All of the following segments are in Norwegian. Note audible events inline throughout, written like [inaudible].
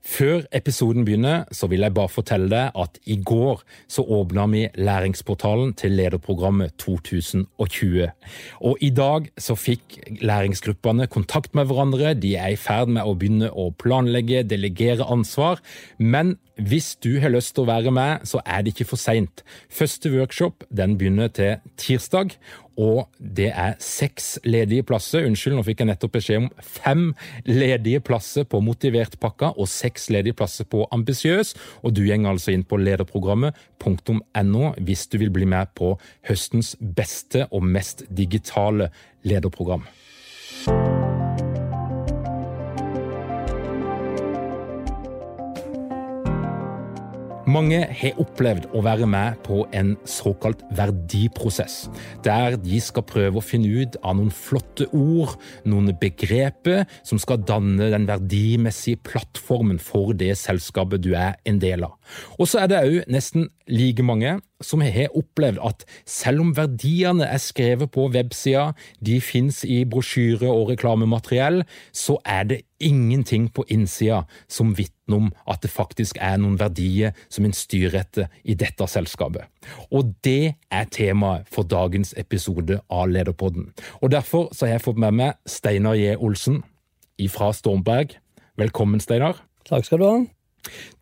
Før episoden begynner, så vil jeg bare fortelle deg at i går så åpna vi læringsportalen til lederprogrammet 2020. Og i dag så fikk læringsgruppene kontakt med hverandre. De er i ferd med å begynne å planlegge, delegere ansvar. Men hvis du har lyst til å være med, så er det ikke for seint. Første workshop den begynner til tirsdag, og det er seks ledige plasser. Unnskyld, nå fikk jeg nettopp beskjed om fem ledige plasser på Motivert-pakka og seks ledige plasser på Ambisiøs. Og du går altså inn på lederprogrammet.no hvis du vil bli med på høstens beste og mest digitale lederprogram. Mange har opplevd å være med på en såkalt verdiprosess, der de skal prøve å finne ut av noen flotte ord, noen begreper, som skal danne den verdimessige plattformen for det selskapet du er en del av. Og så er det òg nesten like mange som har opplevd at selv om verdiene er skrevet på websida, de fins i brosjyre og reklamemateriell, så er det ingenting på innsida som vitner om at det faktisk er noen verdier som en styrer etter i dette selskapet. Og det er temaet for dagens episode av Lederpodden. Og derfor har jeg fått med meg Steinar J. Olsen fra Stormberg. Velkommen, Steinar. Takk skal du ha.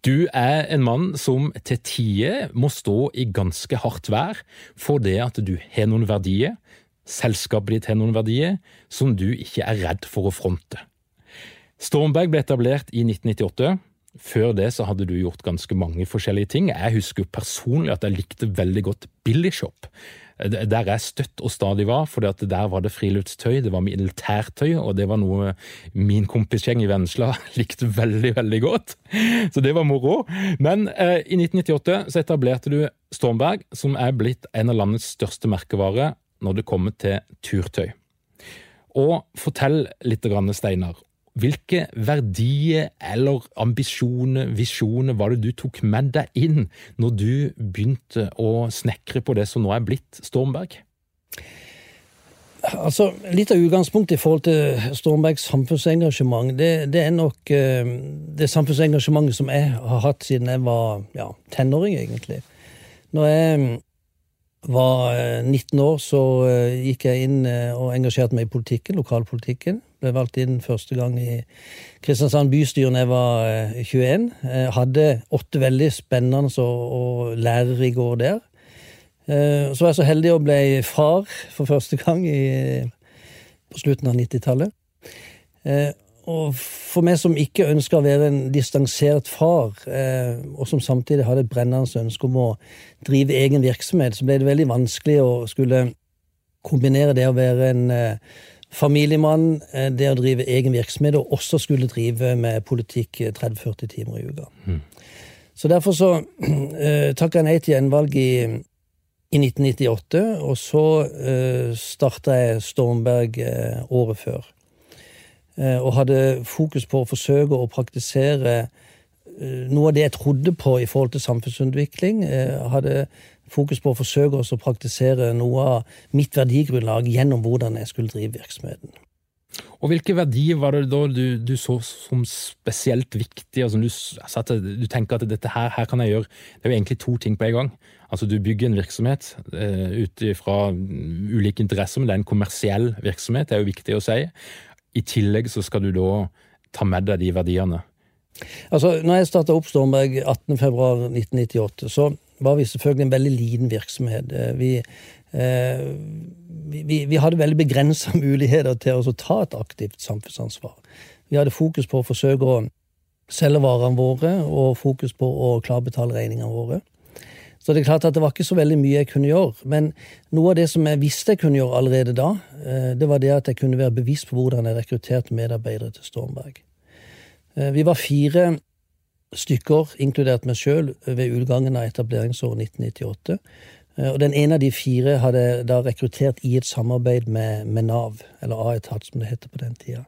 Du er en mann som til tider må stå i ganske hardt vær for det at du har noen verdier, selskapet ditt har noen verdier, som du ikke er redd for å fronte. Stormberg ble etablert i 1998. Før det så hadde du gjort ganske mange forskjellige ting. Jeg husker personlig at jeg likte veldig godt Billy Shop der jeg støtt og stadig var, for der var det friluftstøy, det var militærtøy, og det var noe min kompisgjeng i Vennesla [laughs] likte veldig, veldig godt. Så det var moro. Men eh, i 1998 så etablerte du Stormberg, som er blitt en av landets største merkevarer når det kommer til turtøy. Og fortell litt, Steinar, hvilke verdier eller ambisjoner, visjoner, var det du tok med deg inn når du begynte å snekre på det som nå er blitt Stormberg? Altså, Litt av utgangspunktet i forhold til Stormbergs samfunnsengasjement, det, det er nok uh, det samfunnsengasjementet som jeg har hatt siden jeg var ja, tenåring, egentlig. Når jeg var 19 eh, år, så uh, gikk jeg inn uh, og engasjerte meg i politikken, lokalpolitikken. Ble valgt inn første gang i Kristiansand bystyre da jeg var 21. Eh, jeg hadde åtte veldig spennende og, lærerike år der. Eh, så var jeg så heldig å bli far for første gang i, på slutten av 90-tallet. Eh, og for meg som ikke ønsker å være en distansert far, og som samtidig hadde et brennende ønske om å drive egen virksomhet, så ble det veldig vanskelig å skulle kombinere det å være en familiemann, eh, det å drive egen virksomhet, og også skulle drive med politikk 30-40 eh, timer i uka. Mm. Så derfor så [clears throat] eh, takka jeg nei til gjenvalg i, i 1998, og så uh, starta jeg Stormberg året før. Uh, og hadde fokus på å forsøke å praktisere noe av det jeg trodde på i forhold til samfunnsutvikling. Jeg hadde fokus på å forsøke å praktisere noe av mitt verdigrunnlag gjennom hvordan jeg skulle drive virksomheten. Og hvilke verdier var det da du, du så som spesielt viktige, og som du, altså du tenker at dette her, her, kan jeg gjøre Det er jo egentlig to ting på en gang. Altså Du bygger en virksomhet uh, ut fra ulike interesser, men det er en kommersiell virksomhet, det er jo viktig å si. I tillegg så skal du da ta med deg de verdiene. Altså, når jeg starta opp Stormberg 18.2.1998, så var vi selvfølgelig en veldig liten virksomhet. Eh, vi, eh, vi, vi hadde veldig begrensa [laughs] muligheter til å ta et aktivt samfunnsansvar. Vi hadde fokus på å forsøke å selge varene våre, og fokus på å klare å betale regningene våre. Så det er klart at det var ikke så veldig mye jeg kunne gjøre. Men noe av det som jeg visste jeg kunne gjøre allerede da, eh, det var det at jeg kunne være bevisst på hvordan jeg rekrutterte medarbeidere til Stormberg. Eh, vi var fire stykker, inkludert meg sjøl, ved utgangen av etableringsåret 1998. Eh, og den ene av de fire hadde da rekruttert i et samarbeid med, med Nav, eller A-etat som det heter på den tida.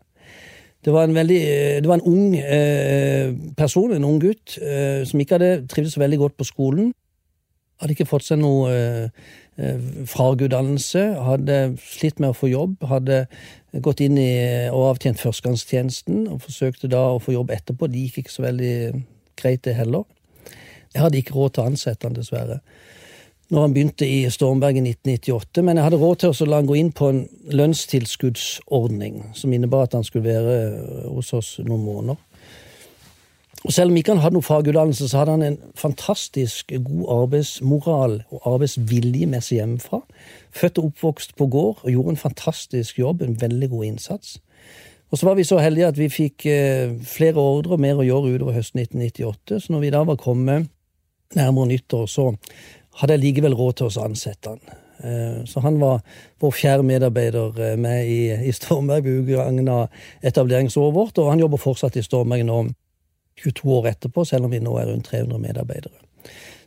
Det var en veldig det var en ung person, en ung gutt, som ikke hadde trivdes veldig godt på skolen. Hadde ikke fått seg noe eh, eh, fagutdannelse, hadde slitt med å få jobb. Hadde gått inn i og avtjent førstegangstjenesten og forsøkte da å få jobb etterpå. Det gikk ikke så veldig greit, det heller. Jeg hadde ikke råd til å ansette han, dessverre når han begynte i Stormberg i 1998, men jeg hadde råd til å la han gå inn på en lønnstilskuddsordning som innebar at han skulle være hos oss noen måneder. Og Selv om ikke han hadde noen fagutdannelse, så hadde han en fantastisk god arbeidsmoral og arbeidsvilje med seg hjemmefra. Født og oppvokst på gård og gjorde en fantastisk jobb, en veldig god innsats. Og så var vi så heldige at vi fikk eh, flere ordre og mer å gjøre utover høsten 1998. Så når vi da var kommet nærmere nyttår, så hadde jeg likevel råd til å ansette han. Eh, så han var vår fjerde medarbeider eh, med i, i Stormberg ved utgangen av etableringsåret vårt, og han jobber fortsatt i Stormberg nå 22 år etterpå, selv om vi nå er rundt 300 medarbeidere.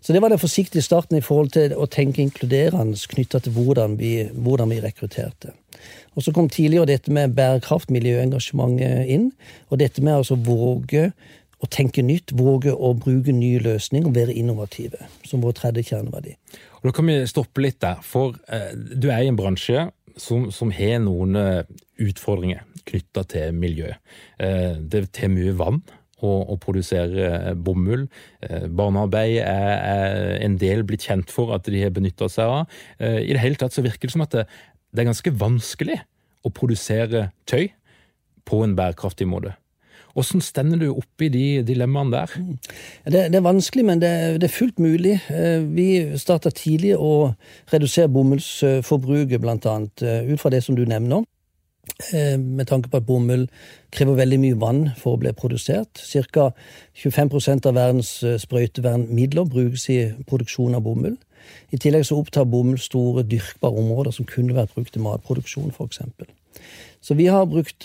Så det var den forsiktige starten i forhold til å tenke inkluderende knytta til hvordan vi, hvordan vi, rekrutterte. Og Så kom tidligere dette med bærekraft, miljøengasjementet inn. Og dette med altså våge å tenke nytt, våge å bruke nye løsninger og være innovative. Som vår tredje kjerneverdi. Og Da kan vi stoppe litt der. For eh, du er i en bransje som, som har noen eh, utfordringer knytta til miljø. Eh, det er mye vann å, produsere eh, bomull. Eh, barnearbeid er, er, en del blitt kjent for at de har benytta seg av. Eh, I det hele tatt så virker det som at det, det er ganske vanskelig å produsere tøy på en bærekraftig måte. Hvordan stender du opp i de dilemmaene der? Det, det er vanskelig, men det, det, er fullt mulig. Vi starta tidlig å redusere bomullsforbruket, annet, ut fra det som du nevner. Eh, med tanke på at bomull krever veldig mye vann for å bli produsert. Ca. 25% av verdens eh, sprøytevernmidler brukes i produksjon av bomull. I tillegg så opptar bomull store dyrkbare områder som kunne vært brukt til matproduksjon, f.eks. Så vi har brukt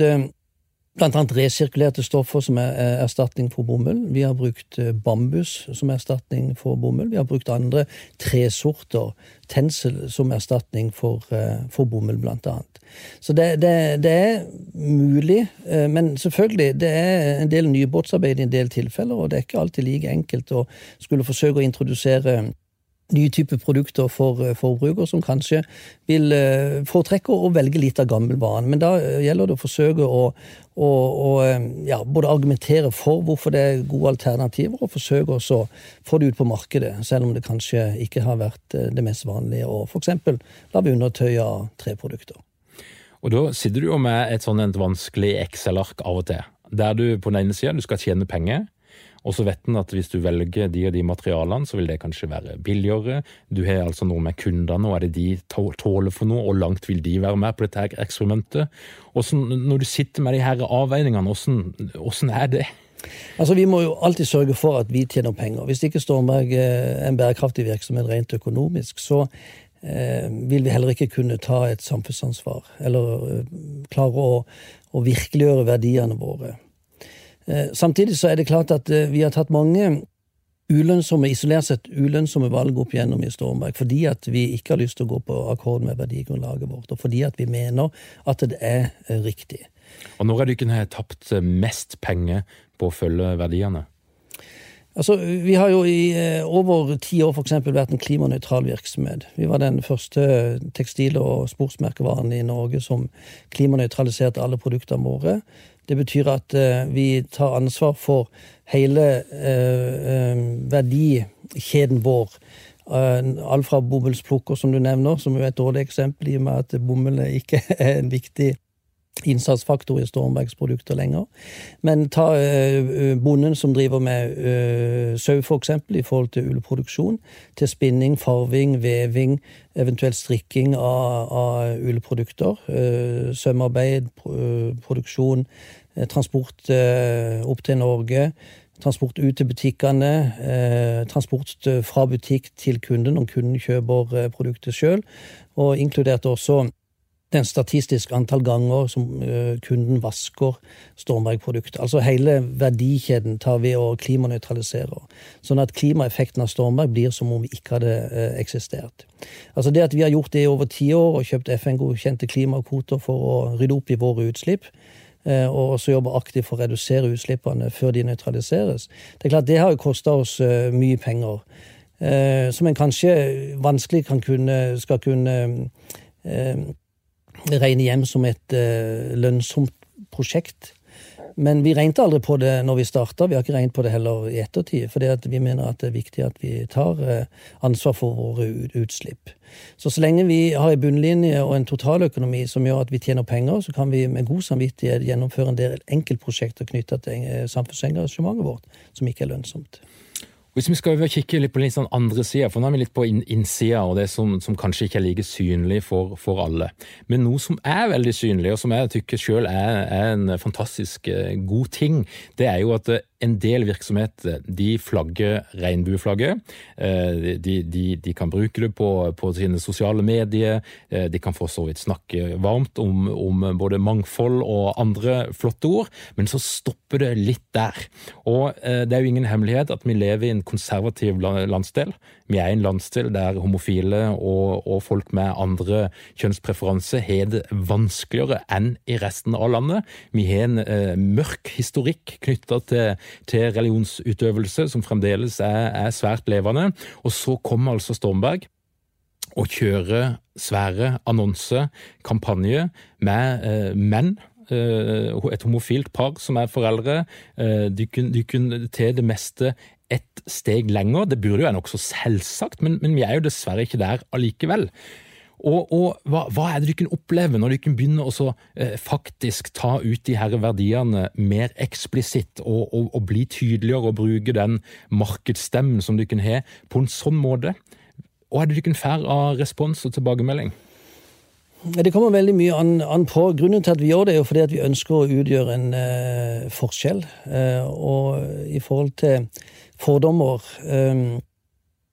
eh, annet resirkulerte stoffer som er erstatning for bomull. Vi har brukt bambus som erstatning for bomull. Vi har brukt andre tresorter, tensel, som erstatning for, for bomull, annet. Så det, det, det, er mulig, eh, men selvfølgelig, det er en del nybåtsarbeid i en del tilfeller, og det er ikke alltid like enkelt å skulle forsøke å introdusere nye typer produkter for forbruker, som kanskje vil eh, foretrekke å velge litt av gammel vane. Men da gjelder det å forsøke å, å, å ja, både argumentere for hvorfor det er gode alternativer, og forsøke å få det ut på markedet, selv om det kanskje ikke har vært det mest vanlige å f.eks. lage undertøy av treprodukter. Og da sitter du jo med et sånt vanskelig Excel-ark av og til, der du på den ene sida skal tjene penger, og så vet en at hvis du velger de og de materialene, så vil det kanskje være billigere. Du har altså noe med kundene, og er det de tåler for noe, og langt vil de være med på dette her eksperimentet? Hvordan, når du sitter med de her avveiningene, hvordan, er det? Altså, Vi må jo alltid sørge for at vi tjener penger. Hvis ikke Stormberg er en bærekraftig virksomhet rent økonomisk, så Eh, vil vi heller ikke kunne ta et samfunnsansvar, eller eh, klare å, å virkeliggjøre verdiene våre. Eh, samtidig så er det klart at vi har tatt mange ulønnsomme, isolert sett ulønnsomme valg opp gjennom i Stormberg, fordi at vi ikke har lyst til å gå på akkord med verdigrunnlaget vårt, og fordi at vi mener at det er riktig. Og når er det ikke har tapt mest penger på å følge verdiene? Altså, Vi har jo i eh, over ti år for eksempel, vært en klimanøytral virksomhet. Vi var den første tekstil- og sportsmerkevaren i Norge som klimanøytraliserte alle produktene våre. Det betyr at uh, vi tar ansvar for hele uh, verdikjeden vår. Alt fra bomullsplukker, som du nevner, som er et dårlig eksempel i og med at bomull ikke [laughs] er en viktig innsatsfaktor i Stormbergs produkter lenger. Men ta uh, bonden som driver med uh, sau, f.eks., i forhold til ullproduksjon, til spinning, farving, veving, eventuelt strikking av, av ullprodukter. Sømarbeid, produksjon, transport opp til Norge. Transport ut til butikkene, transport fra butikk til kunden når kunden kjøper produktet sjøl, og inkludert også den statistiske antall ganger som uh, kunden vasker Stormberg-produktet. Altså hele verdikjeden tar vi og klimanøytraliserer. Sånn at klimaeffekten av Stormberg blir som om vi ikke hadde uh, eksistert. Altså Det at vi har gjort det i over ti år og kjøpt FN-godkjente klimakvoter for å rydde opp i våre utslipp, uh, og også jobbe aktivt for å redusere utslippene før de nøytraliseres, det er klart det har jo kosta oss mye penger. som en kanskje vanskelig kan kunne, skal kunne regne hjem som et uh, lønnsomt prosjekt. Men vi regnet aldri på det når vi starta, vi har ikke regnet på det heller i ettertid. For vi mener at det er viktig at vi tar uh, ansvar for våre utslipp. Så så lenge vi har en bunnlinje og en totaløkonomi som gjør at vi tjener penger, så kan vi med god samvittighet gjennomføre en del enkeltprosjekter knytta til eh, samfunnsengasjementet vårt, som ikke er lønnsomt. Hvis vi skal kikke litt på litt sånn andre sida, for nå er vi litt på innsida og det som, som, kanskje ikke er like synlig for, for, alle. Men noe som er veldig synlig, og som jeg tykker sjøl er, er, en fantastisk eh, god ting, det er jo at eh, en del virksomheter de flagger regnbueflagget. Eh, de, de, de, kan bruke det på, på, sine sosiale medier. De kan for så vidt snakke varmt om, om, både mangfold og andre flotte ord, men så stopper det litt der. Og det er jo ingen hemmelighet at vi lever i en konservativ landsdel. Vi er en landsdel der homofile og, og folk med andre kjønnspreferanse har det vanskeligere enn i resten av landet. Vi har en eh, mørk historikk knytta til, til, religionsutøvelse som fremdeles er, er svært levende. Og så kom altså Stormberg og kjører svære annonsekampanjer med eh, menn eh, et homofilt par som er foreldre. Eh, de kunne, til det meste et steg lenger. Det burde jo være nokså selvsagt, men, men, vi er jo dessverre ikke der allikevel. Og, og hva, hva, er det du kan oppleve når du kan begynne å eh, faktisk ta ut de her verdiene mer eksplisitt, og, og, og, bli tydeligere og bruke den markedsstemmen som du kan ha, på en sånn måte? Hva er det du kan få av respons og tilbakemelding? Det kommer veldig mye an, an, på. Grunnen til at vi gjør det, er jo fordi at vi ønsker å utgjøre en eh, forskjell. Eh, og i forhold til fordommer eh,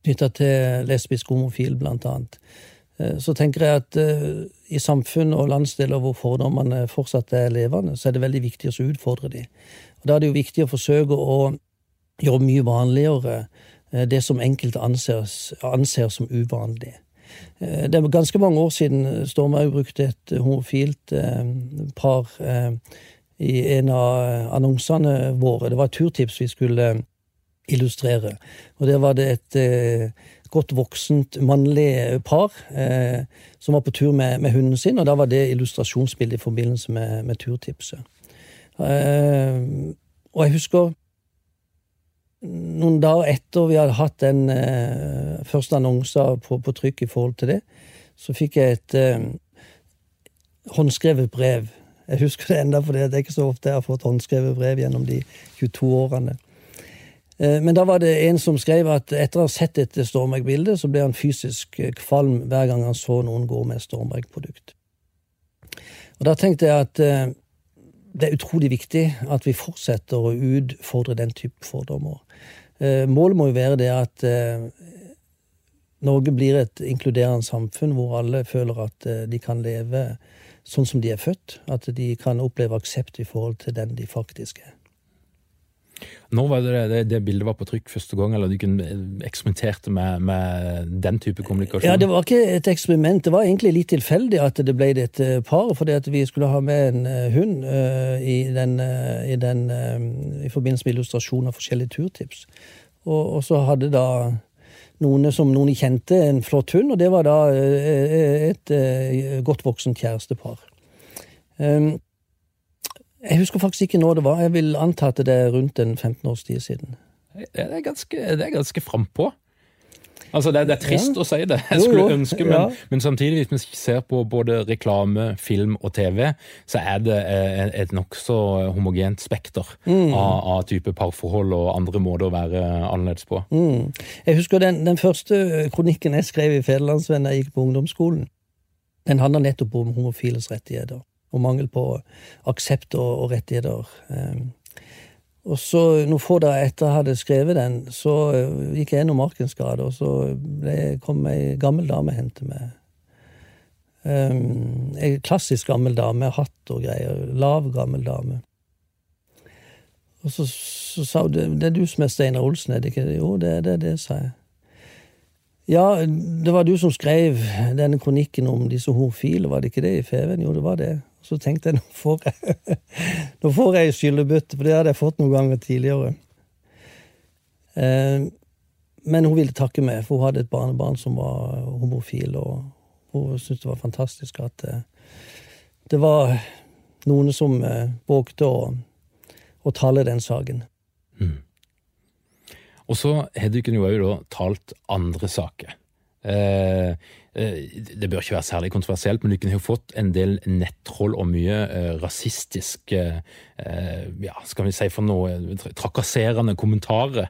knytta til lesbisk homofil, blant annet, så tenker jeg at eh, i samfunn og landsdeler hvor fordommene fortsatt er levende, så er det veldig viktig å utfordre dem. Og Da er det jo viktig å forsøke å gjøre mye vanligere eh, det som enkelte anser, anser som uvanlig. Eh, det er ganske mange år siden Stormhaug brukte et homofilt eh, par eh, i en av annonsene våre. Det var et turtips vi skulle illustrere. Og der var det et godt voksent mannlig par som var på tur med, med, hunden sin, og da var det illustrasjonsbildet i forbindelse med, med turtipset. og jeg husker noen dager etter vi hadde hatt den eh, første annonsen på, på, trykk i forhold til det, så fikk jeg et eh, håndskrevet brev. Jeg husker det enda fordi det er ikke så ofte jeg har fått håndskrevet brev gjennom de 22 årene. Eh, men da var det en som skrev at etter å ha sett dette Stormberg-bilde, så ble han fysisk eh, kvalm hver gang han så noen gå med Stormberg-produkt. Og da tenkte jeg at eh, det er utrolig viktig at vi fortsetter å utfordre den type fordommer. Målet må jo være det at Norge blir et inkluderende samfunn hvor alle føler at de kan leve sånn som de er født. At de kan oppleve aksept i forhold til den de faktisk er. Når var det, det, det bildet var på trykk første gang, eller du eksperimenterte med, med, den type kommunikasjon? Ja, Det var ikke et eksperiment. Det var egentlig litt tilfeldig at det ble dette paret, fordi vi skulle ha med en uh, hund uh, i, den, uh, i, den, i, forbindelse med illustrasjon av forskjellige turtips. Og, og så hadde da noen som noen kjente, en flott hund, og det var da eh, et godt voksent kjærestepar. Um, jeg husker faktisk ikke når det var. Jeg vil anta at det er rundt en 15 års tid siden. Det er ganske, det er ganske frampå. Altså, det, det, er trist ja. å si det, jeg skulle jo, jo. ønske, men, ja. men, samtidig, hvis vi ser på både reklame, film og TV, så er det eh, et, et nokså homogent spekter mm. av, av, type parforhold og andre måter å være annerledes på. Mm. Jeg husker den, den, første kronikken jeg skrev i Federlandsvennen da jeg gikk på ungdomsskolen. Den handler nettopp om homofiles rettigheter og mangel på aksept og, og rettigheter. Um, og så, noen få dager etter jeg hadde skrevet den, så uh, gikk jeg gjennom Markensgade, og så ble, kom ei gammel dame og hentet meg. Um, ei klassisk gammel dame, hatt og greier. Lav, gammel dame. Og så, så sa hun det, er du som er Steinar Olsen, er det ikke? Jo, det er det, det, sa jeg. Ja, det var du som skrev denne kronikken om disse homofile, var det ikke det i Feven? Jo, det var det. Så tenkte jeg nå får jeg, [laughs] nå får jeg skyllebøtte, for det hadde jeg fått noen ganger tidligere. Eh, men hun ville takke meg, for hun hadde et barnebarn som var homofil, og hun syntes det var fantastisk at eh, det var noen som eh, vågte å, å tale den saken. Mm. Og så har dere òg talt andre saker. Eh, eh, det bør ikke være særlig kontroversielt, men Lykken har jo fått en del nettroll og mye eh, rasistisk ja, skal vi si for noe trakasserende kommentarer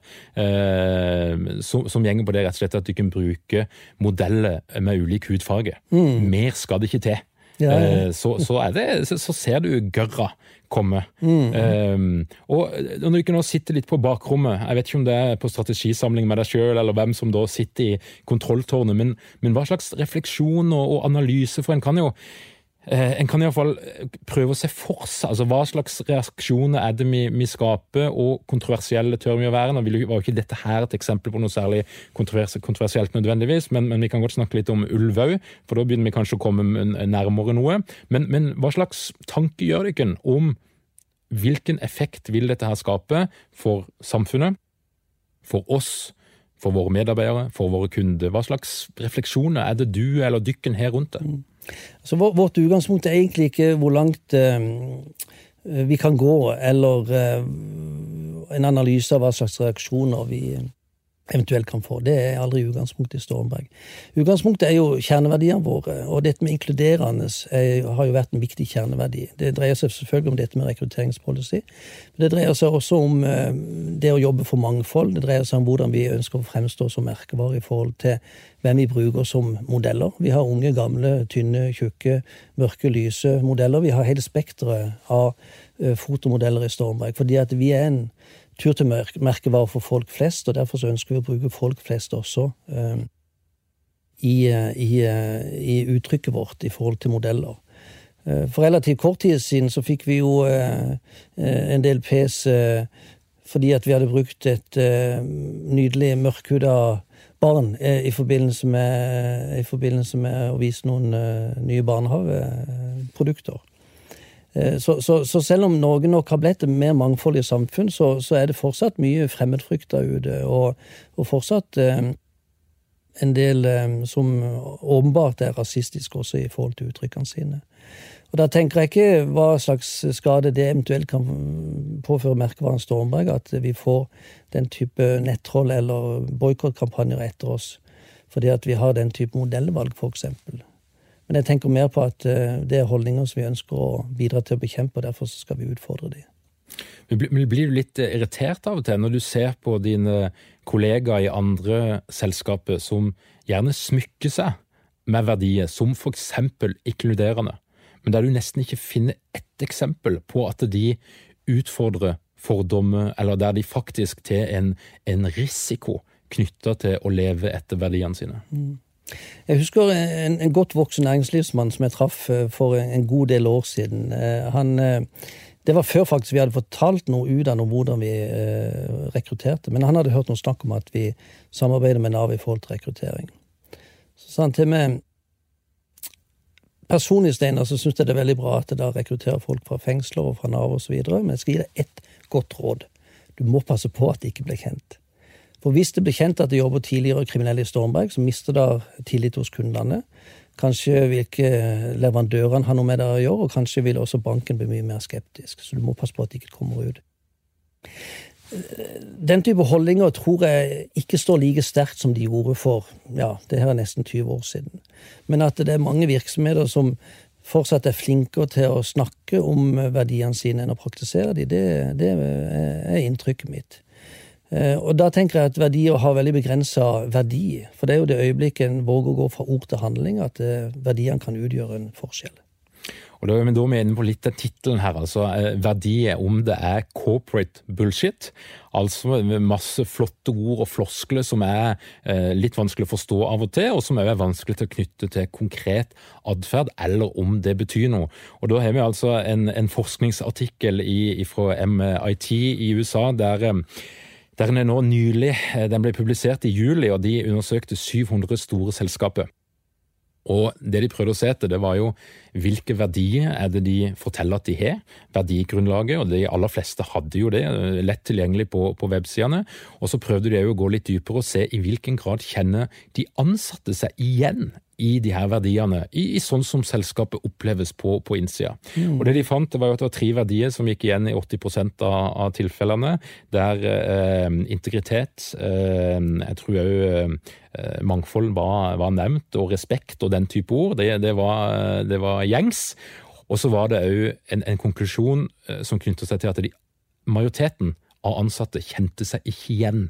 som, som gjenger på det rett og slett at du kan bruke modeller med ulik hudfarge. Mm. Mer skal det ikke til. Ja, ja. Så, så, det, så, ser du gørra komme. Mm. Um, og når du ikke nå sitter litt på bakrommet, jeg vet ikke om det er på strategisamling med deg sjøl, eller hvem som da sitter i kontrolltårnet, men, men hva slags refleksjon og, og analyse, for en kan jo en kan iallfall prøve å se for seg altså hva slags reaksjoner er det vi, vi skaper, og kontroversielle tør vi å være. Nå var jo ikke dette her et eksempel på noe særlig kontroversielt nødvendigvis, men, men vi kan godt snakke litt om ulv òg, for da begynner vi kanskje å komme nærmere noe. Men, men hva slags tanke gjør dere om hvilken effekt vil dette her skape for samfunnet, for oss, for våre medarbeidere, for våre kunder? Hva slags refleksjoner er det du eller dykken her rundt det? Altså, vårt utgangspunkt er egentlig ikke hvor langt eh, vi kan gå, eller eh, en analyse av hva slags reaksjoner vi eventuelt kan få. Det er aldri utgangspunktet i Stormberg. Utgangspunktet er jo kjerneverdiene våre, og dette med inkluderende er, har jo vært en viktig kjerneverdi. Det dreier seg selvfølgelig om dette med rekrutteringspolicy, men det dreier seg også om eh, det å jobbe for mangfold. Det dreier seg om hvordan vi ønsker å fremstå som merkevare i forhold til hvem vi bruker som modeller. Vi har unge, gamle, tynne, tjukke, mørke, lyse modeller. Vi har hele spekteret av eh, fotomodeller i Stormberg, fordi at vi er en tur til merkevare for folk flest, og derfor så ønsker vi å bruke folk flest også eh, i, i, uh, i, uttrykket vårt i forhold til modeller. Uh, for relativt kort tid siden så fikk vi jo en del pes fordi at vi hadde brukt et nydelig mørkhuda barn i forbindelse, med, i forbindelse med å vise noen nye barnehageprodukter. Eh, så, så, så, selv om Norge nok har blitt et mer mangfoldig samfunn, så, så, er det fortsatt mye fremmedfrykt ute. Og, og fortsatt eh, en del eh, som åpenbart er rasistisk også i forhold til uttrykkene sine. Og Da tenker jeg ikke hva slags skade det eventuelt kan påføre merkevaren Stormberg, at vi får den type nettroll eller boikottkampanjer etter oss fordi at vi har den type modellvalg, f.eks. Men jeg tenker mer på at eh, det er holdninger som vi ønsker å bidra til å bekjempe, og derfor skal vi utfordre dem. Men blir du litt eh, irritert av og til når du ser på dine kollegaer i andre selskaper som gjerne smykker seg med verdier som f.eks. inkluderende, men der du nesten ikke finner ett eksempel på at de utfordrer fordommer, eller der de faktisk tar en, en risiko knytta til å leve etter verdiene sine? Mm. Jeg husker en, en, godt voksen næringslivsmann som jeg traff eh, for en god del år siden. Eh, han, eh, det var før faktisk vi hadde fortalt noe ut av hvordan vi rekrutterte. Men han hadde hørt noe snakk om at vi samarbeider med Nav i forhold til rekruttering. Så sa han til meg Personlig, Steiner, så syns jeg det er veldig bra at det rekrutterer folk fra fengsler og fra Nav osv., men jeg skal gi deg ett godt råd. Du må passe på at det ikke blir kjent. For hvis det blir kjent at det jobber tidligere kriminelle i Stormberg, så mister det tillit hos kundene. Kanskje hvilke leverandørene har noe med det å gjøre, og kanskje vil også banken bli mye mer skeptisk. Så du må passe på at det ikke kommer ut. Den type holdninger tror jeg ikke står like sterkt som de gjorde for ja, det her er nesten 20 år siden. Men at det er mange virksomheter som fortsatt er flinkere til å snakke om verdiene sine enn å praktisere dem, det, det er inntrykket mitt. Eh, og da tenker jeg at verdier har veldig begrensa verdi. For det er jo det øyeblikket en våger å gå fra ord til handling, at eh, verdiene kan utgjøre en forskjell. Og Da er vi inne på litt av tittelen her. altså eh, Verdier om det er corporate bullshit. Altså masse flotte ord og floskler som er litt vanskelig å forstå av og til, og som også er vanskelig til å knytte til konkret atferd, eller om det betyr noe. Og Da har vi altså en, en forskningsartikkel i, fra MIT i USA der den er nå nylig, eh, den ble publisert i juli, og de undersøkte 700 store selskaper. Og Det de prøvde å se etter, det var jo hvilke verdier er det de forteller at de har. Verdigrunnlaget, og de aller fleste hadde jo det, eh, lett tilgjengelig på, på websidene. Og så prøvde de å gå litt dypere og se i hvilken grad kjenner de ansatte seg igjen i de her verdiene, i, i sånn som selskapet oppleves på, på innsida. Mm. Og det de fant, det var jo at det var tre verdier som gikk igjen i 80 av, av tilfellene. Der eh, integritet, eh, jeg tror òg eh, mangfold var, var, nevnt, og respekt og den type ord, det, det, var, det var, gjengs. Og så var det òg en, en, konklusjon eh, som knytter seg til at de, majoriteten av ansatte kjente seg ikke igjen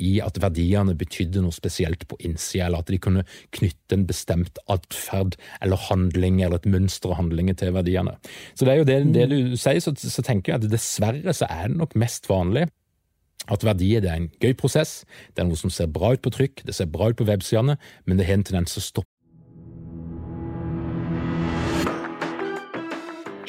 i at verdiene betydde noe spesielt på innsida, eller at de kunne knytte en bestemt atferd eller handling eller et mønster av handlinger til verdiene. Så det er jo det, det du sier, så, så, tenker jeg at dessverre så er det nok mest vanlig at verdier det er en gøy prosess, det er noe som ser bra ut på trykk, det ser bra ut på websidene, men det har en tendens å stoppe.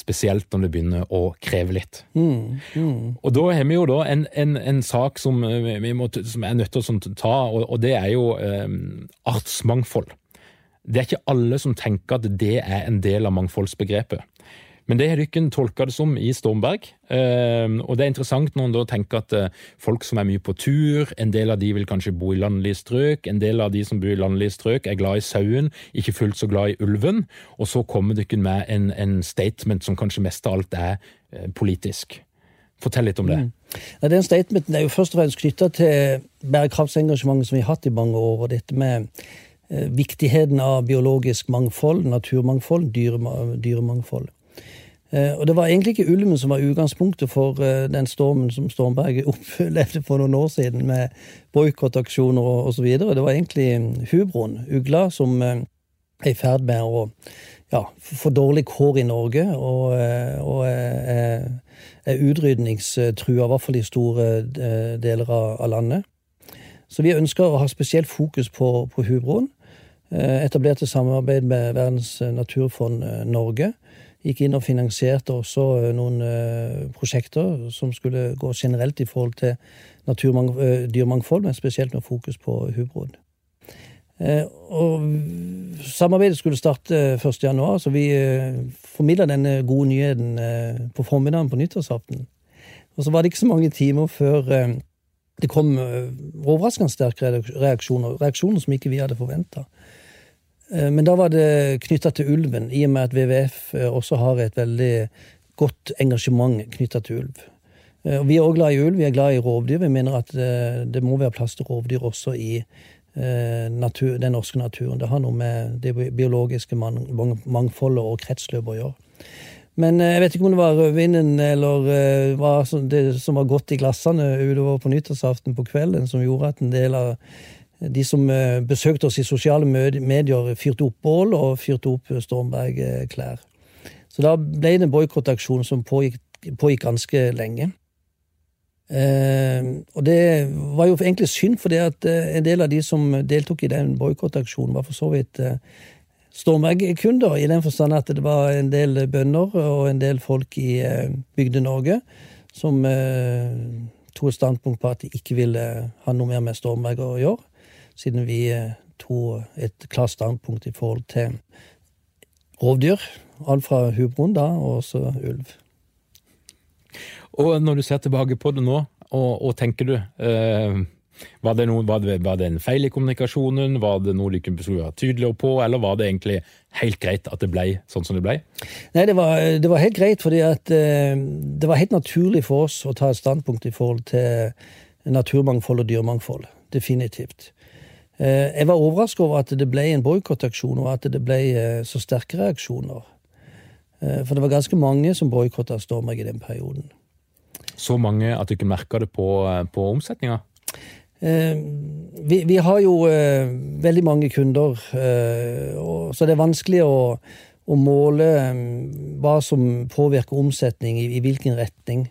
spesielt når det begynner å kreve litt. Mm, mm. Og Da har vi jo da en, en, en sak som vi må, som er nødt til å ta, og, og det er jo eh, artsmangfold. Det er ikke alle som tenker at det er en del av mangfoldsbegrepet. Men det har dere tolka det som i Stormberg. Ehm, og det er interessant når en da tenker at eh, folk som er mye på tur, en del av de vil kanskje bo i landlige strøk, en del av de som bor i landlige strøk er glad i sauen, ikke fullt så glad i ulven. Og så kommer dere med en, en statement som kanskje mest av alt er eh, politisk. Fortell litt om det. Mm. Ja, den statementen er jo først og fremst knytta til bærekraftsengasjementet som vi har hatt i mange år. og dette med eh, viktigheten av biologisk mangfold, naturmangfold, dyremangfold. Eh, og det var egentlig ikke ulven som var utgangspunktet for eh, den stormen som Stormberget [laughs] opplevde for noen år siden, med boikottaksjoner og osv. Det var egentlig hubroen, ugla, som eh, er i ferd med å ja, få dårlig kår i Norge, og, og er, er utrydningstrua, i hvert fall i store deler av, landet. Så vi ønsker å ha spesielt fokus på, på hubroen. Etablerte samarbeid med Verdens naturfond Norge gikk inn og finansierte også eh, noen eh, prosjekter som skulle gå generelt i forhold til eh, dyrmangfold, men spesielt med fokus på hubroen. Og samarbeidet skulle starte 1.1, så vi formidla denne gode nyheten på formiddagen på nyttårsaften. Og så var det ikke så mange timer før det kom overraskende sterke reaksjoner, reaksjoner som ikke vi hadde forventa. Eh, men da var det knytta til ulven, i og med at WWF eh, også har et veldig godt engasjement knytta til ulv. Eh, vi er òg glad i ulv, vi er glad i rovdyr. Vi mener at det må være plass til rovdyr også i natur, den norske naturen. Det har noe med det biologiske mangfoldet og kretsløpet å gjøre. Men jeg vet ikke om det var rødvinen eller hva det som var godt i glassene utover på nyttårsaften på kvelden, som gjorde at en del av de som besøkte oss i sosiale medier, fyrte opp bål og fyrte opp Stormberg-klær. Så da ble det en boikottaksjon som pågikk, pågikk ganske lenge. Eh, og det var jo egentlig synd, fordi at eh, en del av de som deltok i den boikottaksjonen, var for så vidt eh, Stormberg-kunder, i den forstand at det var en del bønder og en del folk i eh, Bygde-Norge som eh, tok et standpunkt på at de ikke ville ha noe mer med Stormberg å gjøre, siden vi eh, tok et klart standpunkt i forhold til rovdyr. Alt fra hubroen da, og også ulv. Og når du ser tilbake på det nå, og, og tenker du eh, var, det noe, var, det, var, det en feil i kommunikasjonen? Var det noe de kunne være tydeligere på, eller var det egentlig helt greit at det ble sånn som det ble? Nei, det var, det var helt greit, fordi at eh, det var helt naturlig for oss å ta et standpunkt i forhold til naturmangfold og dyremangfold. Definitivt. Eh, jeg var overrasket over at det ble en boikottaksjon, og at det ble eh, så sterke reaksjoner. Eh, for det var ganske mange som boikotta Stormberg i den perioden så mange at du ikke merka det på, på omsetninga? Vi, vi, har jo veldig mange kunder, så det er vanskelig å, å måle hva som påvirker omsetning, i, i hvilken retning.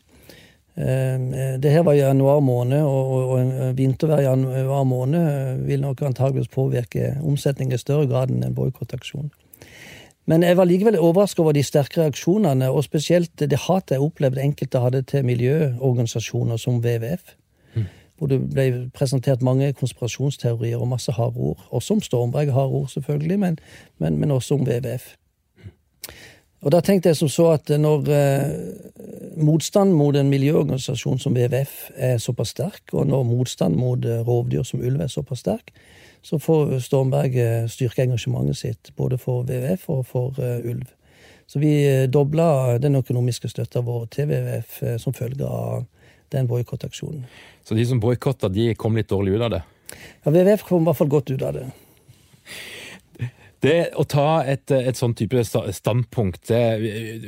Eh, det her var januar måned, og, og vintervær januar måned vil nok antageligvis påvirke omsetningen i større grad enn en boikottaksjon. Men jeg var likevel overrasket over de sterke reaksjonene, og spesielt det hatet jeg opplevde enkelte hadde til miljøorganisasjoner som WWF. Mm. Hvor det ble presentert mange konspirasjonsteorier og masse harde ord. Også om Stormberg, harde ord selvfølgelig, men, men, men, også om WWF. Og da tenkte jeg som så at når eh, motstand mot en miljøorganisasjon som WWF er såpass sterk, og når motstand mot eh, rovdyr som ulv er såpass sterk, så får Stormberg eh, styrke engasjementet sitt både for WWF og for eh, ulv. Så vi eh, dobla den økonomiske støtta vår til WWF uh, som følge av den boikottaksjonen. Så de som boikotta, de kom litt dårlig ut av det? Ja, WWF kom i hvert fall godt ut av det. Det å ta et, et sånn type standpunkt det,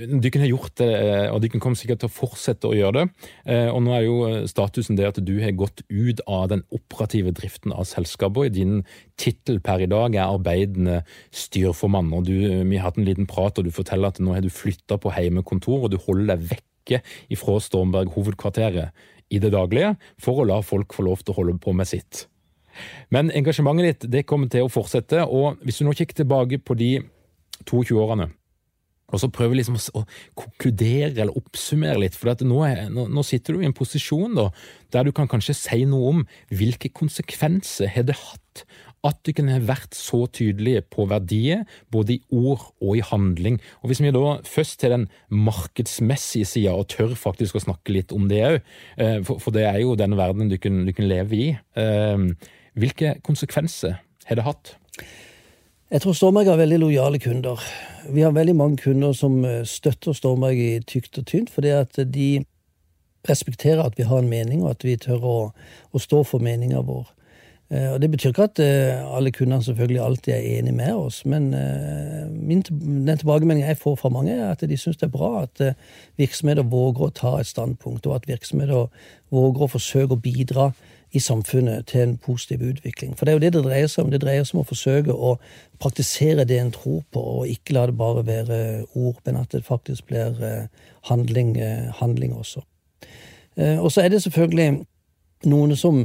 har kunne gjort det, og dykken kommer sikkert til å fortsette å gjøre det. Eh, og nå er jo statusen det at du har gått ut av den operative driften av selskapet. Din tittel per i dag er arbeidende styrformann. og du, Vi har hatt en liten prat, og du forteller at nå har du flytta på heimekontor, og du holder deg vekke ifra Stormberg hovedkvarteret i det daglige for å la folk få lov til å holde på med sitt. Men engasjementet ditt det kommer til å fortsette, og hvis du nå kikker tilbake på de 22 årene, og så prøver liksom å konkludere eller oppsummere litt, for nå, er, nå, sitter du i en posisjon da, der du kan kanskje si noe om hvilke konsekvenser har det hatt at du kunne vært så tydelige på verdier, både i ord og i handling. Og Hvis vi da først til den markedsmessige sida, og tør faktisk å snakke litt om det òg, eh, for, det er jo den verdenen du kan, leve i. Hvilke konsekvenser har det hatt? Jeg tror Stormberg har veldig lojale kunder. Vi har veldig mange kunder som eh, støtter Stormberg i tykt og tynt, fordi at de respekterer at vi har en mening, og at vi tør å, å stå for meninga vår. Eh, og Det betyr ikke at eh, alle kundene selvfølgelig alltid er enig med oss, men min, den tilbakemeldingen jeg får fra mange, er at de syns det er bra at virksomheter våger å ta et standpunkt, og at virksomheter våger å forsøke å bidra i samfunnet til en positiv utvikling. For det er jo det det dreier seg om. Det dreier seg om å forsøke å praktisere det en tror på, og ikke la det bare være ord, men at det faktisk blir eh, handling, eh, handling også. Eh, og så er det selvfølgelig noen som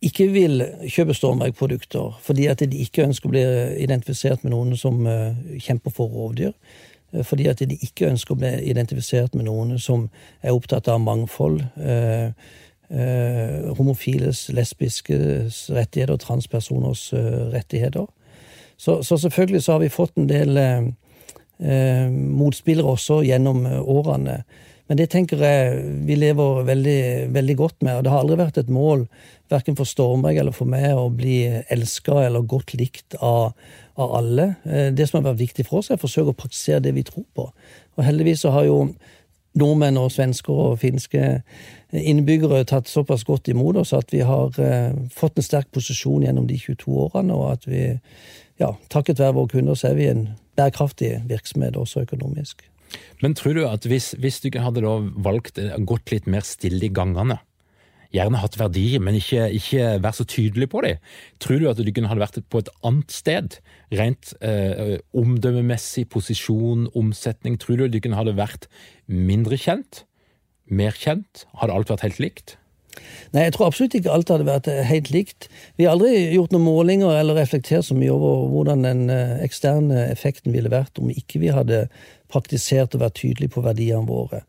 ikke vil kjøpe Stormberg-produkter fordi at de ikke ønsker å bli identifisert med noen som kjemper for rovdyr. Fordi at de ikke ønsker å bli identifisert med noen som er opptatt av mangfold homofiles, lesbiskes rettigheter og transpersoners eh, rettigheter. Så, så, selvfølgelig så har vi fått en del eh, eh motspillere også gjennom eh, årene. Men det tenker jeg vi lever veldig, veldig godt med. Og det har aldri vært et mål, verken for Stormberg eller for meg, å bli elska eller godt likt av, av, alle. Eh, det som har vært viktig for oss, er å forsøke å praktisere det vi tror på. Og heldigvis så har jo nordmenn og svensker og finske innbyggere tatt såpass godt imot oss at vi har eh, fått en sterk posisjon gjennom de 22 årene, og at vi, ja, takket være våre kunder, så er vi en bærekraftig virksomhet også økonomisk. Men tror du at hvis, hvis du hadde da valgt gått litt mer stille i gangene, gjerne hatt verdier, men ikke, ikke være så tydelig på dem. Tror du at du kunne hadde vært på et annet sted? Rent eh, omdømmemessig, posisjon, omsetning. Tror du at du kunne hadde vært mindre kjent? Mer kjent? Hadde alt vært helt likt? Nei, jeg tror absolutt ikke alt hadde vært eh, helt likt. Vi har aldri gjort noen målinger eller reflektert så mye over hvordan den eh, eksterne effekten ville vært om ikke vi hadde praktisert og vært tydelige på verdiene våre.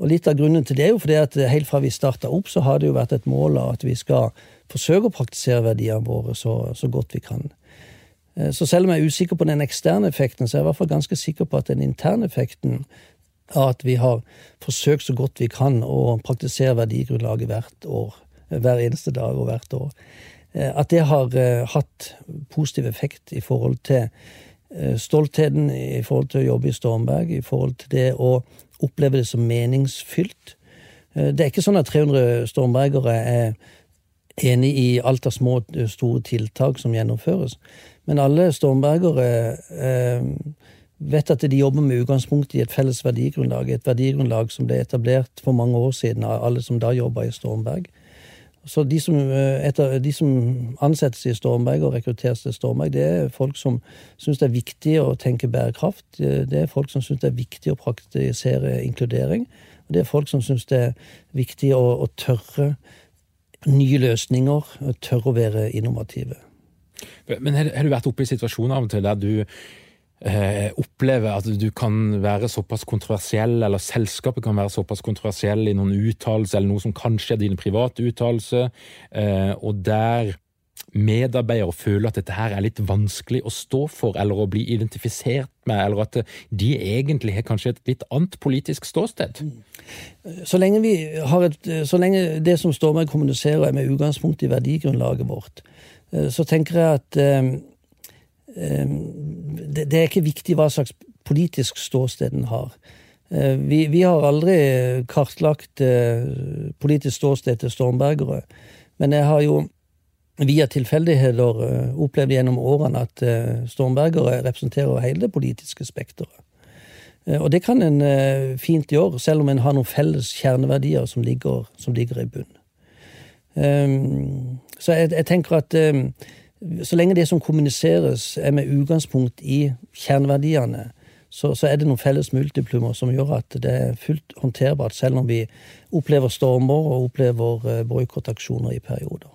Og Litt av grunnen til det er jo fordi at helt fra vi starta opp, så har det jo vært et mål at vi skal forsøke å praktisere verdiene våre så, så, godt vi kan. Eh, så selv om jeg er usikker på den eksterne effekten, så er jeg i hvert fall ganske sikker på at den interne effekten at vi har forsøkt så godt vi kan å praktisere verdigrunnlaget hvert år. Hver eneste dag og hvert år. Eh, at det har eh, hatt positiv effekt i forhold til eh, stoltheten, i forhold til å jobbe i Stormberg, i forhold til det å oppleve det som meningsfylt. Det er ikke sånn at 300 stormbergere er enig i alt av små, store tiltak som gjennomføres. Men alle stormbergere vet at de jobber med utgangspunkt i et felles verdigrunnlag. Et verdigrunnlag som ble etablert for mange år siden av alle som da jobba i Stormberg. Så de som, eh, etter, de som, ansettes i Stormberg og rekrutteres til Stormberg, det er folk som syns det er viktig å tenke bærekraft. Det er folk som syns det er viktig å praktisere inkludering. Og det er folk som syns det er viktig å, å tørre nye løsninger, tørre å være innovative. Men har, har du vært oppe i situasjoner av og til der du eh, opplever at du kan være såpass kontroversiell, eller selskapet kan være såpass kontroversiell i noen uttalelser, eller noe som kanskje er dine private uttalelser, eh, og der medarbeidere føler at dette her er litt vanskelig å stå for, eller å bli identifisert med, eller at de egentlig har kanskje et litt annet politisk ståsted? Så lenge, et, så lenge det som står med kommuniserer er med utgangspunkt i verdigrunnlaget vårt, eh, så tenker jeg at eh, Ehm, det, er ikke viktig hva slags politisk ståsted den har. Eh, vi, vi, har aldri kartlagt eh, politisk ståsted til stormbergere, men jeg har jo via tilfeldigheter eh, opplevd gjennom årene at stormbergere representerer hele det politiske spekteret. Og det kan en fint gjøre, selv om en har noen felles kjerneverdier som ligger, som ligger i bunnen. Ehm, så jeg, jeg tenker at så lenge det som kommuniseres er med utgangspunkt i kjerneverdiene, så, så er det noen felles multiplummer som gjør at det er fullt håndterbart, selv om vi opplever stormer og opplever uh, boikottaksjoner i perioder.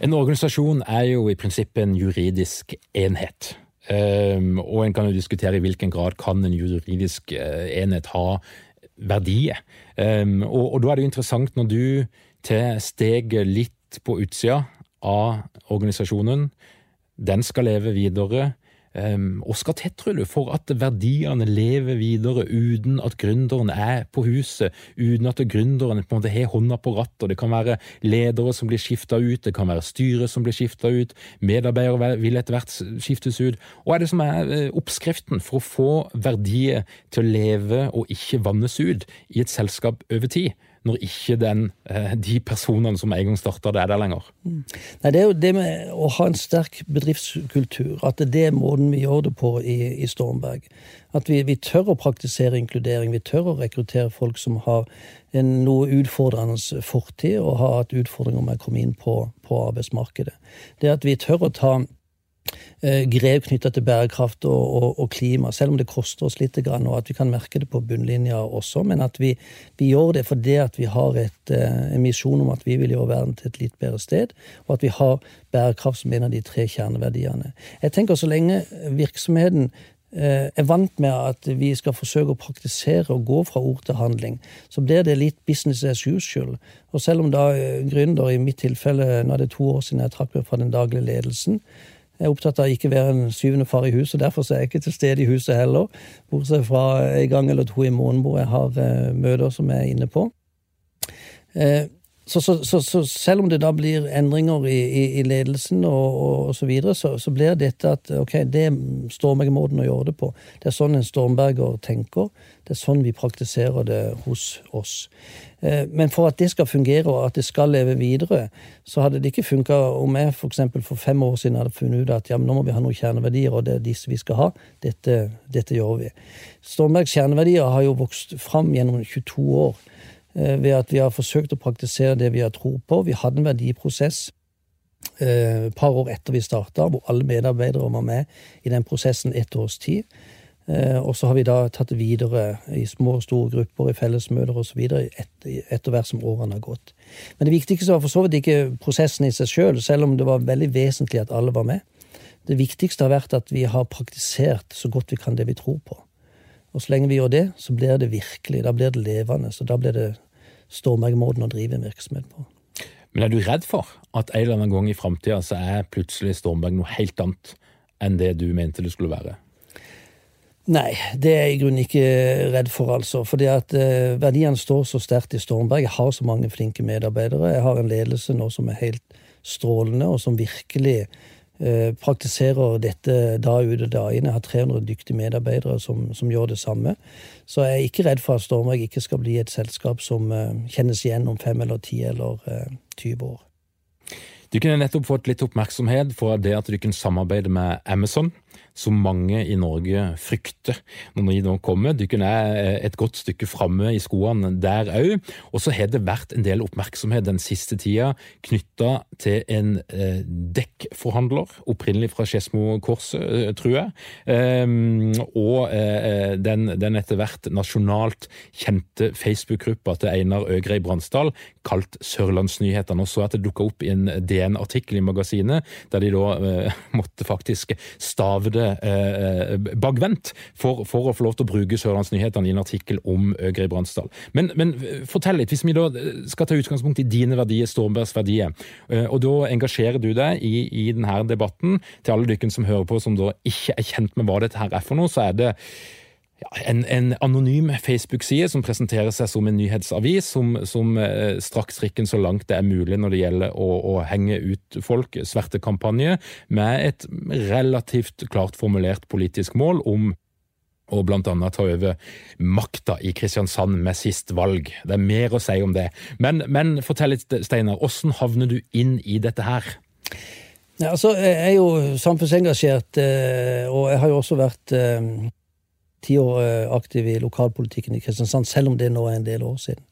En organisasjon er jo i prinsippet en juridisk enhet. Um, og en kan jo diskutere i hvilken grad kan en juridisk uh, enhet ha verdier. Um, og, og, da er det jo interessant når du til steget litt på utsida av organisasjonen. Den skal leve videre. Um, og tror du, for at verdiene lever videre uten at gründeren er på huset, uten at gründeren på en måte har hånda på rattet. Det kan være ledere som blir skifta ut, det kan være styre som blir skifta ut, medarbeidere vil etter hvert skiftes ut. Hva er det som er eh, oppskriften for å få verdier til å leve og ikke vannes ut i et selskap over tid? Når ikke den, eh, de personene som en gang starta det, er der lenger. Mm. Nei, Det er jo det med å ha en sterk bedriftskultur, at det er måten vi gjør det på i, i Stormberg. At vi, vi, tør å praktisere inkludering, vi tør å rekruttere folk som har en noe utfordrende fortid, og har hatt utfordringer med å komme inn på, på arbeidsmarkedet. Det at vi tør å ta grep knytta til bærekraft og, og, og, klima, selv om det koster oss litt, og at vi kan merke det på bunnlinja også. Men at vi, vi gjør det fordi at vi har et, eh, en misjon om at vi vil gjøre verden til et litt bedre sted, og at vi har bærekraft som en av de tre kjerneverdiene. Jeg tenker Så lenge virksomheten eh, er vant med at vi skal forsøke å praktisere og gå fra ord til handling, så blir det litt business as usual. Og selv om da gründer, i mitt tilfelle, nå er det to år siden jeg trakk meg fra den daglige ledelsen, jeg er opptatt av å ikke være en syvende far i huset, derfor er jeg ikke til stede i huset heller. Bortsett fra en gang eller to i måneden hvor jeg har eh, møter som jeg er inne på. Eh, så, så, så, så, selv om det da blir endringer i, i, i ledelsen og, og, og, så videre, så, blir dette at ok, det er Stormberg-måten å gjøre det på. Det er sånn en Stormberger tenker. Det er sånn vi praktiserer det hos oss. Eh, men for at det skal fungere og at det skal leve videre, så hadde det ikke funka om jeg for, eksempel, for fem år siden hadde funnet ut at ja, nå må vi ha noen kjerneverdier, og det er disse vi skal ha. Dette, dette gjør vi. Stormbergs kjerneverdier har jo vokst fram gjennom 22 år ved at vi har forsøkt å praktisere det vi har tro på. Vi hadde en verdiprosess eh, et par år etter vi starta, hvor alle medarbeidere var med i den prosessen ett års tid. Eh, og så har vi da tatt det videre i små og store grupper, i fellesmøter osv. Et, etter hvert som årene har gått. Men det viktigste var for så vidt ikke prosessen i seg sjøl, selv, selv om det var veldig vesentlig at alle var med. Det viktigste har vært at vi har praktisert så godt vi kan det vi tror på. Og så lenge vi gjør det, så blir det virkelig, da blir det levende. Så da blir det Stormberg-måten å drive en virksomhet på. Men er du redd for at en eller annen gang i framtida så er plutselig Stormberg noe helt annet enn det du mente det skulle være? Nei, det er jeg i grunnen ikke redd for, altså. Fordi at eh, verdiene står så sterkt i Stormberg. Jeg har så mange flinke medarbeidere. Jeg har en ledelse nå som er helt strålende, og som virkelig praktiserer dette dag ut og dag inn. Jeg har 300 dyktige medarbeidere som, som, gjør det samme. Så jeg er ikke redd for at Stormberg ikke skal bli et selskap som eh, kjennes igjen om fem eller ti eller 20 eh, år. Du kunne nettopp fått litt oppmerksomhet for det at du kunne samarbeide med Amazon som mange i Norge frykter når de nå kommer. Dykken er eh, et godt stykke framme i skoene der òg. Og så har det vært en del oppmerksomhet den siste tida knytta til en eh, dekkforhandler, opprinnelig fra Skedsmo-korset, eh, tror jeg. Um, og den, den, etter hvert nasjonalt kjente Facebook-gruppa til Einar Øgrei Bransdal, kalt Sørlandsnyhetene. Og så at det dukka opp i en DN-artikkel i magasinet, der de da [laughs] måtte faktisk stave det eh, bakvendt for, for, å få lov til å bruke Sørlandsnyhetene i en artikkel om Øgrei Bransdal. Men, men, eh, fortell litt, hvis vi da eh, skal ta utgangspunkt i dine verdier, Stormbergs verdier, eh, og da engasjerer du deg i, i denne debatten, til alle dere som hører på som da ikke er kjent med hva dette her er for noe, så er det en, en, anonym Facebook-side som presenterer seg som en nyhetsavis, som, som eh, straks rikken så langt det er mulig når det gjelder å, å henge ut folk, svertekampanje, med et relativt klart formulert politisk mål om og annet ta over makta i Kristiansand med sist valg. Det er mer å si om det. Men, men fortell litt, Steinar, hvordan havner du inn i dette her? Ja, altså, Jeg er jo samfunnsengasjert, eh, og jeg har jo også vært eh, ti år eh, aktiv i lokalpolitikken i Kristiansand, selv om det nå er en del år siden.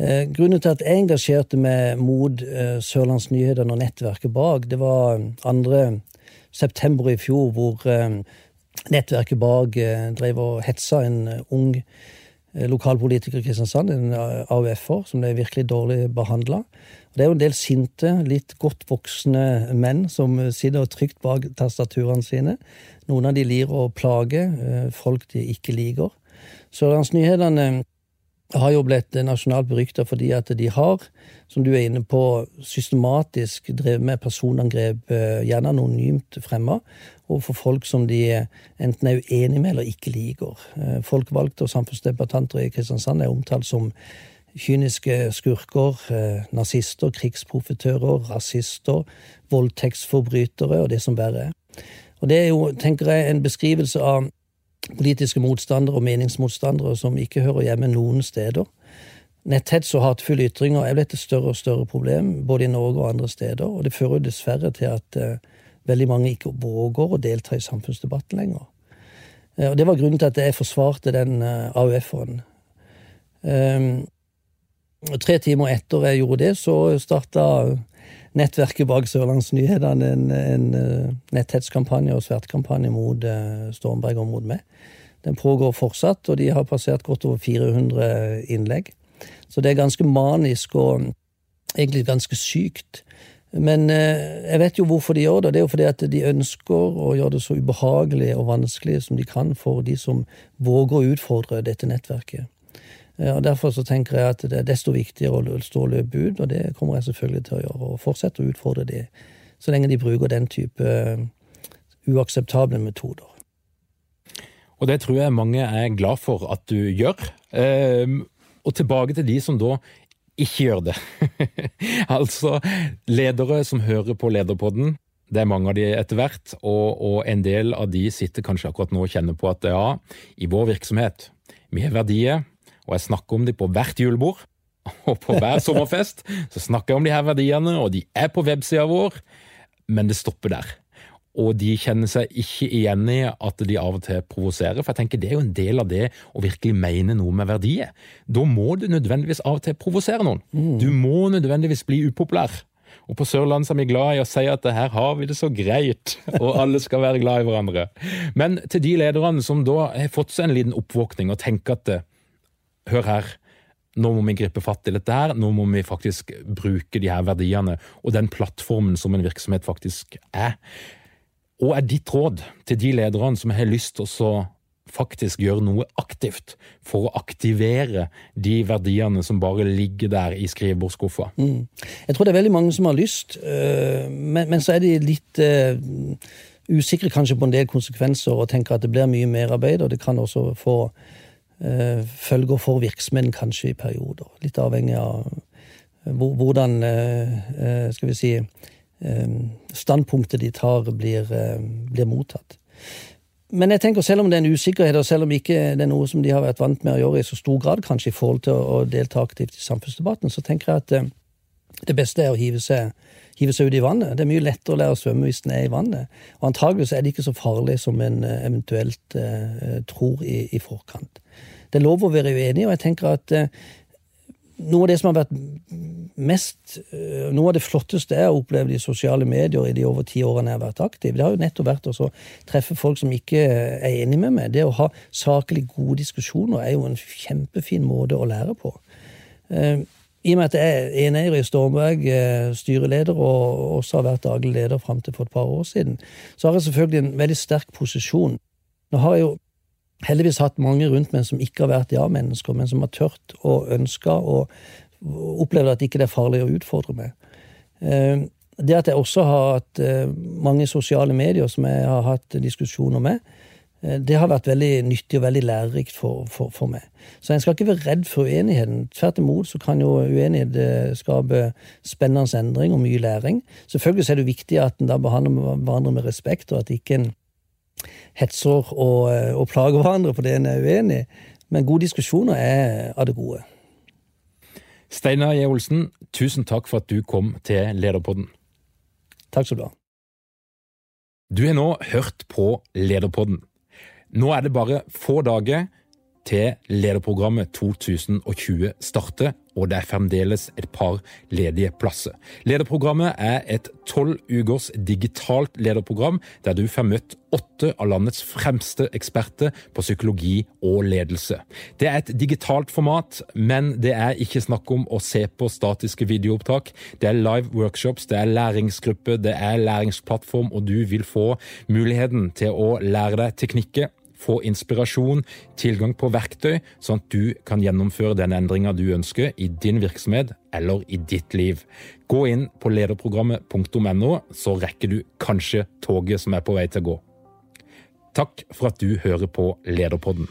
Eh, grunnen til at jeg engasjerte meg mot Sørlandsnyhetene Sørlands Nyheter og nettverket bak, det var 2. september i fjor, hvor nettverket bak drev og hetsa en ung lokalpolitiker i Kristiansand, en AUF-er, som ble virkelig dårlig behandla. Det er jo en del sinte, litt godt voksne menn som sitter trygt bak tastaturene sine. Noen av de lir å plage eh, folk de ikke liker. Sørlandsnyhetene har jo blitt nasjonalt berykta fordi at de har, som du er inne på, systematisk drevet med personangrep, eh, gjerne anonymt fremma, overfor folk som de enten er uenig med eller ikke liker. Eh, folkevalgte og samfunnsdebattanter i Kristiansand er omtalt som kyniske skurker, eh, nazister, krigsprofitører, rasister, voldtektsforbrytere og det som verre er. Og det er jo, tenker jeg, en beskrivelse av politiske motstandere og meningsmotstandere som ikke hører hjemme noen steder. Netthets og hatefulle ytringer er blitt et større og større problem, både i Norge og andre steder, og det fører jo dessverre til at eh, veldig mange ikke våger å delta i samfunnsdebatten lenger. Eh, og Det var grunnen til at jeg forsvarte den eh, AUF-en. Um, Tre timer etter jeg gjorde det, så starta nettverket bak Sørlandsnyhetene en, en eh, netthetskampanje og svertkampanje mot uh, Stormberg og mot meg. Den pågår fortsatt, og de har passert godt over 400 innlegg. Så det er ganske manisk og egentlig ganske sykt. Men uh, jeg vet jo hvorfor de gjør det. Det er jo fordi at de ønsker å gjøre det så ubehagelig og vanskelig som de kan for de som våger å utfordre dette nettverket. Og Derfor så tenker jeg at det er desto viktigere å stå og løpe ut, og det kommer jeg selvfølgelig til å gjøre. Og fortsette å utfordre de, så lenge de bruker den type uh, uakseptable metoder. Og det tror jeg mange er glad for at du gjør. Uh, og tilbake til de som da ikke gjør det. [laughs] altså, ledere som hører på Lederpodden, det er mange av de etter hvert, og, og, en del av de sitter kanskje akkurat nå og kjenner på at ja, i vår virksomhet, vi har verdier, og jeg snakker om dem på hvert julebord, [laughs] og på hver sommerfest så snakker jeg om de her verdiene, og de er på websida vår, men det stopper der. Og de kjenner seg ikke igjen i at de av og til provoserer, for jeg tenker det er jo en del av det å virkelig mene noe med verdier. Da må du nødvendigvis av og til provosere noen. Mm. Du må nødvendigvis bli upopulær. Og på Sørlandet er vi glad i å si at her har vi det så greit, [laughs] og alle skal være glad i hverandre. Men til de lederne som da har fått seg en liten oppvåkning og tenker at hør her, nå må vi gripe fatt i dette her, nå må vi faktisk bruke de her verdiene og den plattformen som en virksomhet faktisk er. Og er ditt råd til de lederne som har lyst til å faktisk gjøre noe aktivt for å aktivere de verdiene som bare ligger der i skrivebordsskuffa? Mm. Jeg tror det er veldig mange som har lyst, øh, men, så er de litt uh, usikre kanskje på en del konsekvenser og tenker at det blir mye merarbeid, og det kan også få følger for virksomheten kanskje i perioder. Litt avhengig av hvordan, skal vi si standpunktet de tar, blir, eh, blir, mottatt. Men jeg tenker selv om det er en usikkerhet, og selv om ikke det er noe som de har vært vant med å gjøre i så stor grad, kanskje i forhold til å delta aktivt i samfunnsdebatten, så tenker jeg at eh, det beste er å hive seg, hive seg ut i vannet. Det er mye lettere å lære å svømme hvis en er i vannet. Og antagelig er det ikke så farlig som en eh, eventuelt uh, tror i, i, forkant. Det er lov å være uenig, og jeg tenker at uh, noe av det som har vært mest eh, Noe av det flotteste jeg har opplevd i sosiale medier i de over ti årene jeg har vært aktiv, det har jo nettopp vært å treffe folk som ikke er enig med meg. Det å ha saklig gode diskusjoner er jo en kjempefin måte å lære på. I og med at jeg er i Stormberg, eh, styreleder, og også har vært daglig leder fram til for et par år siden, så har jeg selvfølgelig en veldig sterk posisjon. Nå har jeg jo heldigvis hatt mange rundt meg som ikke har vært ja-mennesker, men som har tørt og ønska og opplevd at ikke det er farlig å utfordre meg. Eh, det at jeg også har hatt eh, mange sosiale medier som jeg har hatt diskusjoner med, det har vært veldig nyttig og veldig lærerikt for, for, for, meg. Så en skal ikke være redd for uenigheten. Tvert imot så kan jo uenighet skape spennende endring og mye læring. Selvfølgelig er det viktig at en da behandler hverandre med respekt, og at ikke en hetser og, eh, og plager hverandre fordi en er uenig. Men gode diskusjoner er av det gode. Steinar J. Olsen, tusen takk for at du kom til Lederpodden. Takk skal du ha. Du har nå hørt på Lederpodden. Nå er det bare få dager til lederprogrammet 2020 starter, og det er fremdeles et par ledige plasser. Lederprogrammet er et tolv ukers digitalt lederprogram der du får møtt åtte av landets fremste eksperter på psykologi og ledelse. Det er et digitalt format, men det er ikke snakk om å se på statiske videoopptak. Det er live workshops, det er læringsgruppe, det er læringsplattform, og du vil få muligheten til å lære deg teknikker få inspirasjon, tilgang på verktøy, sånn at du kan gjennomføre den endringa du ønsker i din virksomhet eller i ditt liv. Gå inn på lederprogrammet.no, så rekker du kanskje toget som er på vei til å gå. Takk for at du hører på Lederpodden.